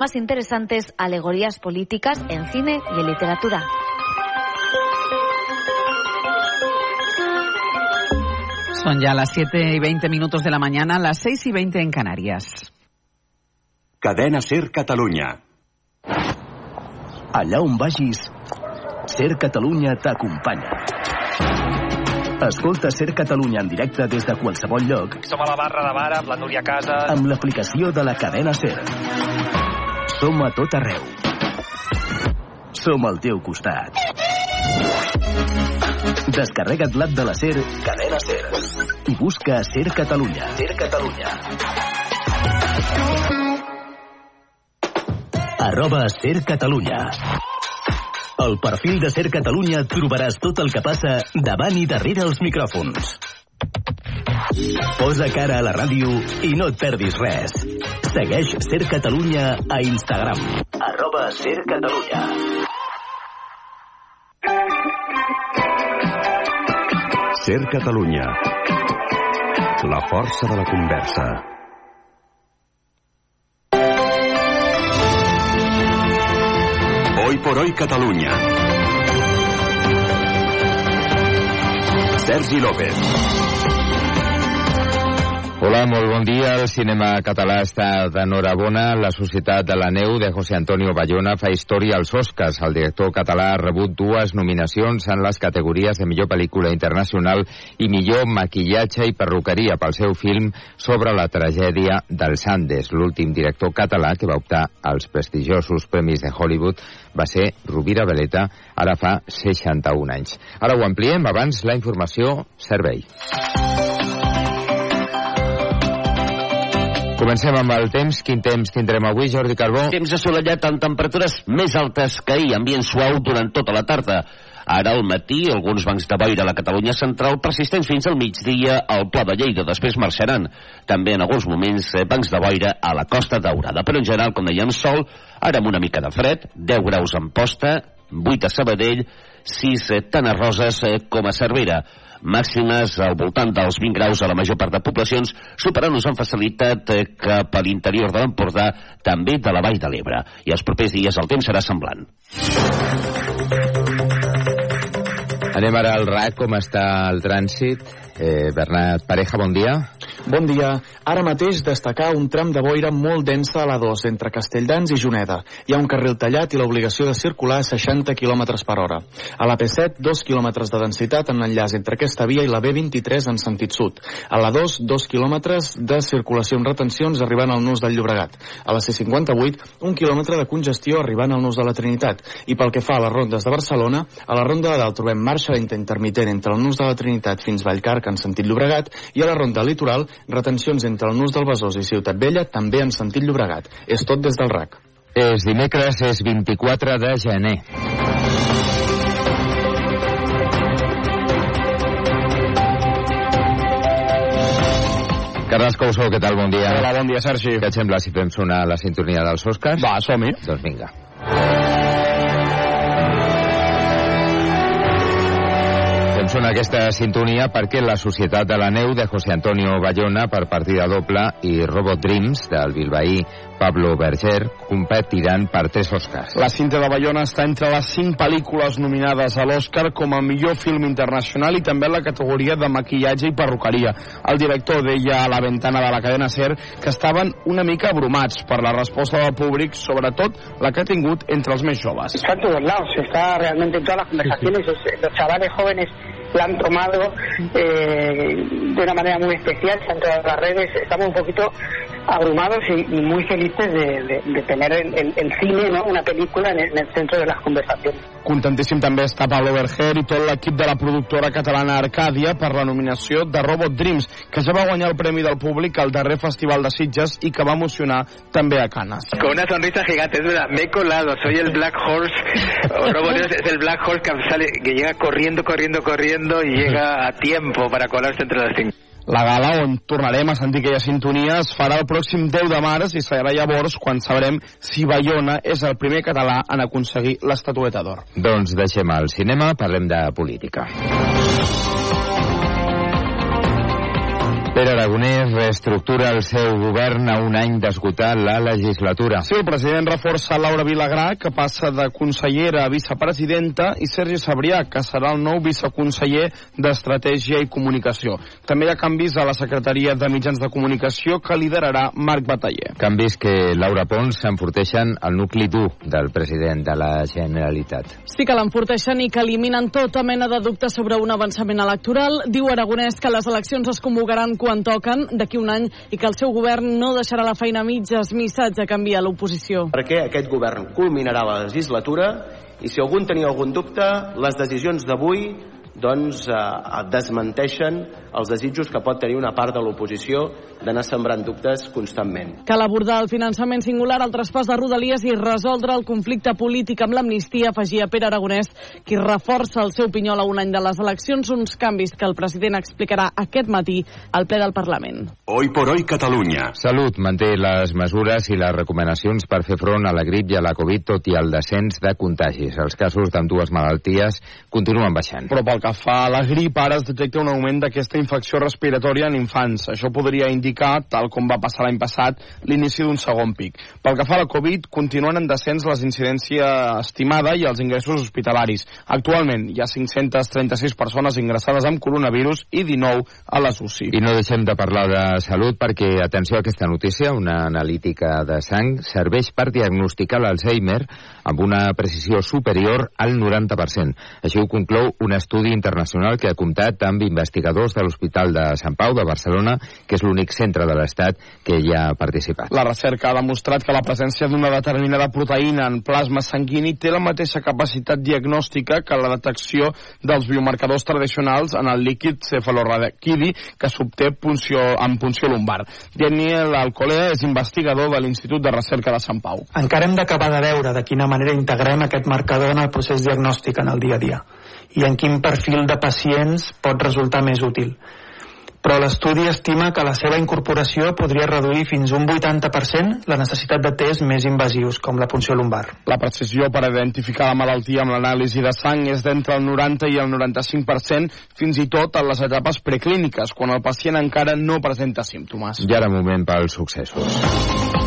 más interesantes alegorías políticas en cine y en literatura. Son ya las 7 y 20 minutos de la mañana, las 6 y 20 en Canarias. Cadena Ser Catalunya. Allà on vagis, Ser Catalunya t'acompanya. Escolta Ser Catalunya en directe des de qualsevol lloc Som a la barra de bar amb la Núria Casas. amb l'aplicació de la cadena Ser. Som a tot arreu. Som al teu costat. Descarrega't l'app de la Ser, cadena Ser, i busca Ser Catalunya. Ser Catalunya. Arroba Ser Catalunya. Al perfil de Ser Catalunya trobaràs tot el que passa davant i darrere els micròfons. Posa cara a la ràdio i no et perdis res. Segueix Ser Catalunya a Instagram. Arroba Ser Catalunya. Ser Catalunya. La força de la conversa. Hoy por hoy Catalunya. Sergi López. Hola, molt bon dia. El cinema català està d'enhorabona. La Societat de la Neu de José Antonio Bayona fa història als Oscars. El director català ha rebut dues nominacions en les categories de millor pel·lícula internacional i millor maquillatge i perruqueria pel seu film sobre la tragèdia dels Andes. L'últim director català que va optar als prestigiosos premis de Hollywood va ser Rovira Veleta, ara fa 61 anys. Ara ho ampliem, abans la informació servei. Comencem amb el temps. Quin temps tindrem avui, Jordi Carbó? Temps assolellat amb temperatures més altes que ahir, ambient suau durant tota la tarda. Ara al matí, alguns bancs de boira a la Catalunya central persistents fins al migdia al Pla de Lleida, després marxaran. També en alguns moments eh, bancs de boira a la Costa Daurada. Però en general, com dèiem, sol, ara amb una mica de fred, 10 graus en posta, 8 a Sabadell, 6 eh, tan a Roses eh, com a Cervera màximes al voltant dels 20 graus a la major part de poblacions, superant-nos amb facilitat eh, cap a l'interior de l'Empordà, també de la Vall de l'Ebre. I els propers dies el temps serà semblant. Anem ara al RAC, com està el trànsit. Eh, Bernat Pareja, bon dia. Bon dia. Ara mateix destacar un tram de boira molt densa a la 2 entre Castelldans i Juneda. Hi ha un carril tallat i l'obligació de circular a 60 km per hora. A la P7, 2 km de densitat en l'enllaç entre aquesta via i la B23 en sentit sud. A la 2, 2 km de circulació amb retencions arribant al nus del Llobregat. A la C58, un quilòmetre de congestió arribant al nus de la Trinitat. I pel que fa a les rondes de Barcelona, a la ronda de dalt trobem marxa intermitent entre el nus de la Trinitat fins Vallcarca en sentit Llobregat i a la ronda litoral retencions entre el nus del Besòs i Ciutat Vella també en sentit Llobregat. És tot des del RAC. És dimecres, és 24 de gener. Carles Cousó, què tal? Bon dia. Hola, bon dia, Sergi. Què et sembla si fem sonar la sintonia dels Oscars? Va, som-hi. Doncs vinga. Fem sonar aquesta sintonia perquè la Societat de la Neu de José Antonio Bayona per partida doble i Robot Dreams del bilbaí Pablo Berger competiran per tres Oscars. La cinta de Bayona està entre les cinc pel·lícules nominades a l'Oscar com a millor film internacional i també en la categoria de maquillatge i perruqueria. El director deia a la ventana de la cadena SER que estaven una mica abrumats per la resposta del públic, sobretot la que ha tingut entre els més joves. Está en todos lados, está realmente en todas las conversaciones. Es- Los chavales jóvenes la han tomado eh, de una manera muy especial, se han entrado en las redes. Estamos un poquito abrumados y, y muy felices de, de- de tener el, el- el cine, ¿no? una película en el, en el centro de las conversaciones. Contentíssim també està Pablo Berger i tot l'equip de la productora catalana Arcàdia per la nominació de Robot Dreams, que ja va guanyar el Premi del Públic al darrer Festival de Sitges i que va emocionar també a Canes. Con una sonrisa gigante, es verdad, me he colado, soy el Black Horse, o Robot Dreams es el Black Horse que, sale, que llega corriendo, corriendo, corriendo y llega a tiempo para colarse entre las cinco. La gala, on tornarem a sentir aquella sintonia, es farà el pròxim 10 de març i serà llavors quan sabrem si Bayona és el primer català en aconseguir l'estatueta d'or. Doncs deixem el cinema, parlem de política. Pere Aragonès reestructura el seu govern a un any d'esgotar la legislatura. Sí, el president reforça Laura Vilagrà, que passa de consellera a vicepresidenta, i Sergi Sabrià, que serà el nou viceconseller d'Estratègia i Comunicació. També hi ha canvis a la Secretaria de Mitjans de Comunicació, que liderarà Marc Bataller. Canvis que Laura Pons s'enforteixen al nucli dur del president de la Generalitat. Sí que l'enforteixen i que eliminen tota mena de dubte sobre un avançament electoral. Diu Aragonès que les eleccions es convocaran quan toquen d'aquí un any i que el seu govern no deixarà la feina a mitges missatge canvia l'oposició. Perquè aquest govern culminarà la legislatura i si algun tenia algun dubte, les decisions d'avui doncs eh, desmenteixen els desitjos que pot tenir una part de l'oposició d'anar sembrant dubtes constantment. Cal abordar el finançament singular, el traspàs de Rodalies i resoldre el conflicte polític amb l'amnistia, afegia Pere Aragonès, qui reforça el seu pinyol a un any de les eleccions, uns canvis que el president explicarà aquest matí al ple del Parlament. Hoy por hoy Catalunya. Salut manté les mesures i les recomanacions per fer front a la grip i a la Covid, tot i el descens de contagis. Els casos d'ambdues malalties continuen baixant. Però pel que fa a la grip, ara es detecta un augment d'aquesta infecció respiratòria en infants. Això podria indicar, tal com va passar l'any passat, l'inici d'un segon pic. Pel que fa a la Covid, continuen en descens les incidència estimada i els ingressos hospitalaris. Actualment hi ha 536 persones ingressades amb coronavirus i 19 a les UCI. I no deixem de parlar de salut perquè, atenció a aquesta notícia, una analítica de sang serveix per diagnosticar l'Alzheimer amb una precisió superior al 90%. Així ho conclou un estudi internacional que ha comptat amb investigadors de l'Hospital de Sant Pau de Barcelona, que és l'únic centre de l'Estat que hi ha participat. La recerca ha demostrat que la presència d'una determinada proteïna en plasma sanguini té la mateixa capacitat diagnòstica que la detecció dels biomarcadors tradicionals en el líquid cefalorraquidi que s'obté punció, en punció lumbar. Daniel Alcolea és investigador de l'Institut de Recerca de Sant Pau. Encara hem d'acabar de veure de quina manera integrem aquest marcador en el procés diagnòstic en el dia a dia i en quin perfil de pacients pot resultar més útil. Però l'estudi estima que la seva incorporació podria reduir fins un 80% la necessitat de tests més invasius, com la punció lumbar. La precisió per identificar la malaltia amb l'anàlisi de sang és d'entre el 90 i el 95%, fins i tot en les etapes preclíniques, quan el pacient encara no presenta símptomes. I ara moment pels successos.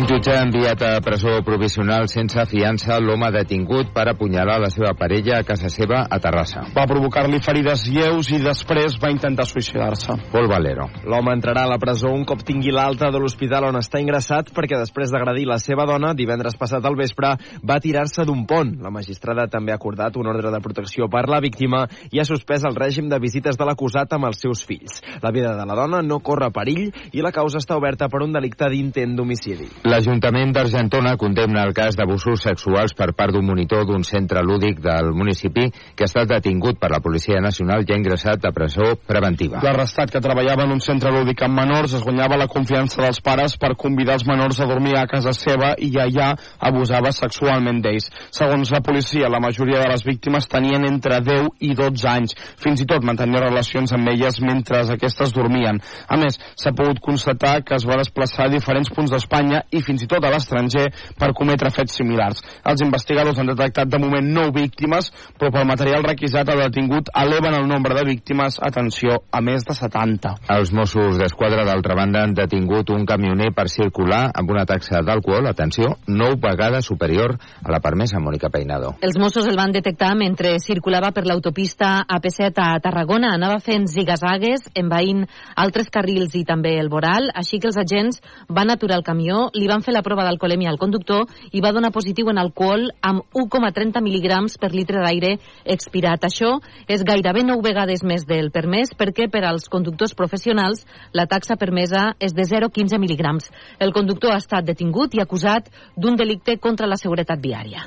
Un jutge ha enviat a presó provisional sense fiança l'home detingut per apunyalar la seva parella a casa seva a Terrassa. Va provocar-li ferides lleus i després va intentar suïcidar-se. Pol Valero. L'home entrarà a la presó un cop tingui l'alta de l'hospital on està ingressat perquè després d'agredir la seva dona, divendres passat al vespre, va tirar-se d'un pont. La magistrada també ha acordat un ordre de protecció per la víctima i ha suspès el règim de visites de l'acusat amb els seus fills. La vida de la dona no corre perill i la causa està oberta per un delicte d'intent d'homicidi. L'Ajuntament d'Argentona condemna el cas d'abusos sexuals per part d'un monitor d'un centre lúdic del municipi que ha estat detingut per la Policia Nacional i ha ingressat a presó preventiva. L'arrestat que treballava en un centre lúdic amb menors es guanyava la confiança dels pares per convidar els menors a dormir a casa seva i allà abusava sexualment d'ells. Segons la policia, la majoria de les víctimes tenien entre 10 i 12 anys. Fins i tot mantenia relacions amb elles mentre aquestes dormien. A més, s'ha pogut constatar que es va desplaçar a diferents punts d'Espanya i fins i tot a l'estranger per cometre fets similars. Els investigadors han detectat de moment 9 víctimes, però pel material requisat el detingut eleven el nombre de víctimes, atenció, a més de 70. Els Mossos d'Esquadra, d'altra banda, han detingut un camioner per circular amb una taxa d'alcohol, atenció, 9 vegades superior a la permesa, Mònica Peinado. Els Mossos el van detectar mentre circulava per l'autopista AP7 a Tarragona. Anava fent zigazagues, envaint altres carrils i també el voral, així que els agents van aturar el camió, li van fer la prova d'alcoholèmia al conductor i va donar positiu en alcohol amb 1,30 mil·ligrams per litre d'aire expirat. Això és gairebé 9 vegades més del permès perquè per als conductors professionals la taxa permesa és de 0,15 mil·ligrams. El conductor ha estat detingut i acusat d'un delicte contra la seguretat viària.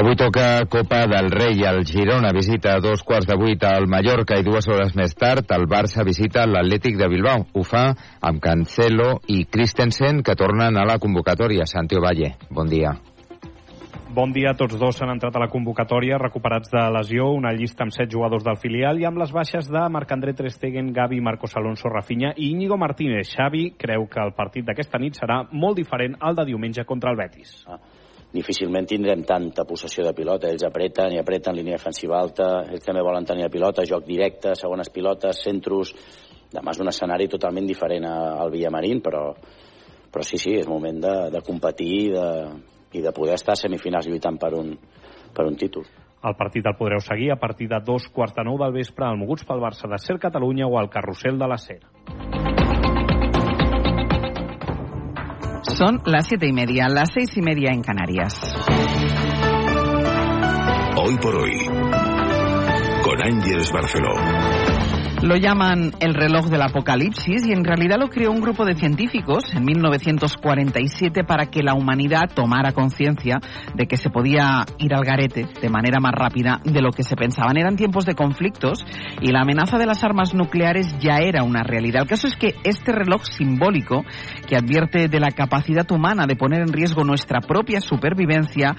Avui toca Copa del Rei. El Girona visita a dos quarts de vuit al Mallorca i dues hores més tard el Barça visita l'Atlètic de Bilbao. Ho fa amb Cancelo i Christensen que tornen a la convocatòria. Santiago Valle, bon dia. Bon dia, tots dos s'han entrat a la convocatòria recuperats de lesió, una llista amb set jugadors del filial i amb les baixes de Marc-André Ter Stegen, Gavi, Marcos Alonso, Rafinha i Íñigo Martínez. Xavi creu que el partit d'aquesta nit serà molt diferent al de diumenge contra el Betis. Ah difícilment tindrem tanta possessió de pilota. Ells apreten i apreten línia defensiva alta, ells també volen tenir la pilota, joc directe, segones pilotes, centros... Demà és un escenari totalment diferent al Villamarín, però, però sí, sí, és moment de, de competir i de, i de poder estar a semifinals lluitant per un, per un títol. El partit el podreu seguir a partir de dos quarts de nou del vespre al Moguts pel Barça de Ser Catalunya o al Carrusel de la Ser. Son las siete y media, las seis y media en Canarias. Hoy por hoy, con Ángeles Barceló. Lo llaman el reloj del apocalipsis y en realidad lo creó un grupo de científicos en 1947 para que la humanidad tomara conciencia de que se podía ir al garete de manera más rápida de lo que se pensaban. Eran tiempos de conflictos y la amenaza de las armas nucleares ya era una realidad. El caso es que este reloj simbólico que advierte de la capacidad humana de poner en riesgo nuestra propia supervivencia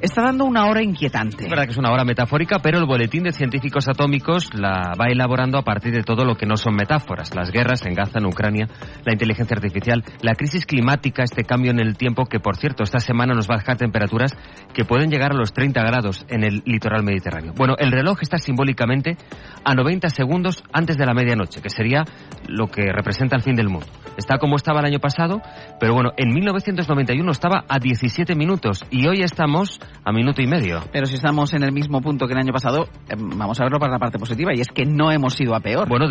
está dando una hora inquietante. Es verdad que es una hora metafórica, pero el Boletín de Científicos Atómicos la va elaborando a partir de todo lo que no son metáforas. Las guerras en Gaza, en Ucrania, la inteligencia artificial, la crisis climática, este cambio en el tiempo que, por cierto, esta semana nos va a dejar temperaturas que pueden llegar a los 30 grados en el litoral mediterráneo. Bueno, el reloj está simbólicamente a 90 segundos antes de la medianoche, que sería lo que representa el fin del mundo. Está como estaba el año pasado, pero bueno, en 1991 estaba a 17 minutos y hoy estamos a minuto y medio. Pero si estamos en el mismo punto que el año pasado, eh, vamos a verlo para la parte positiva y es que no hemos ido a peor. Bueno,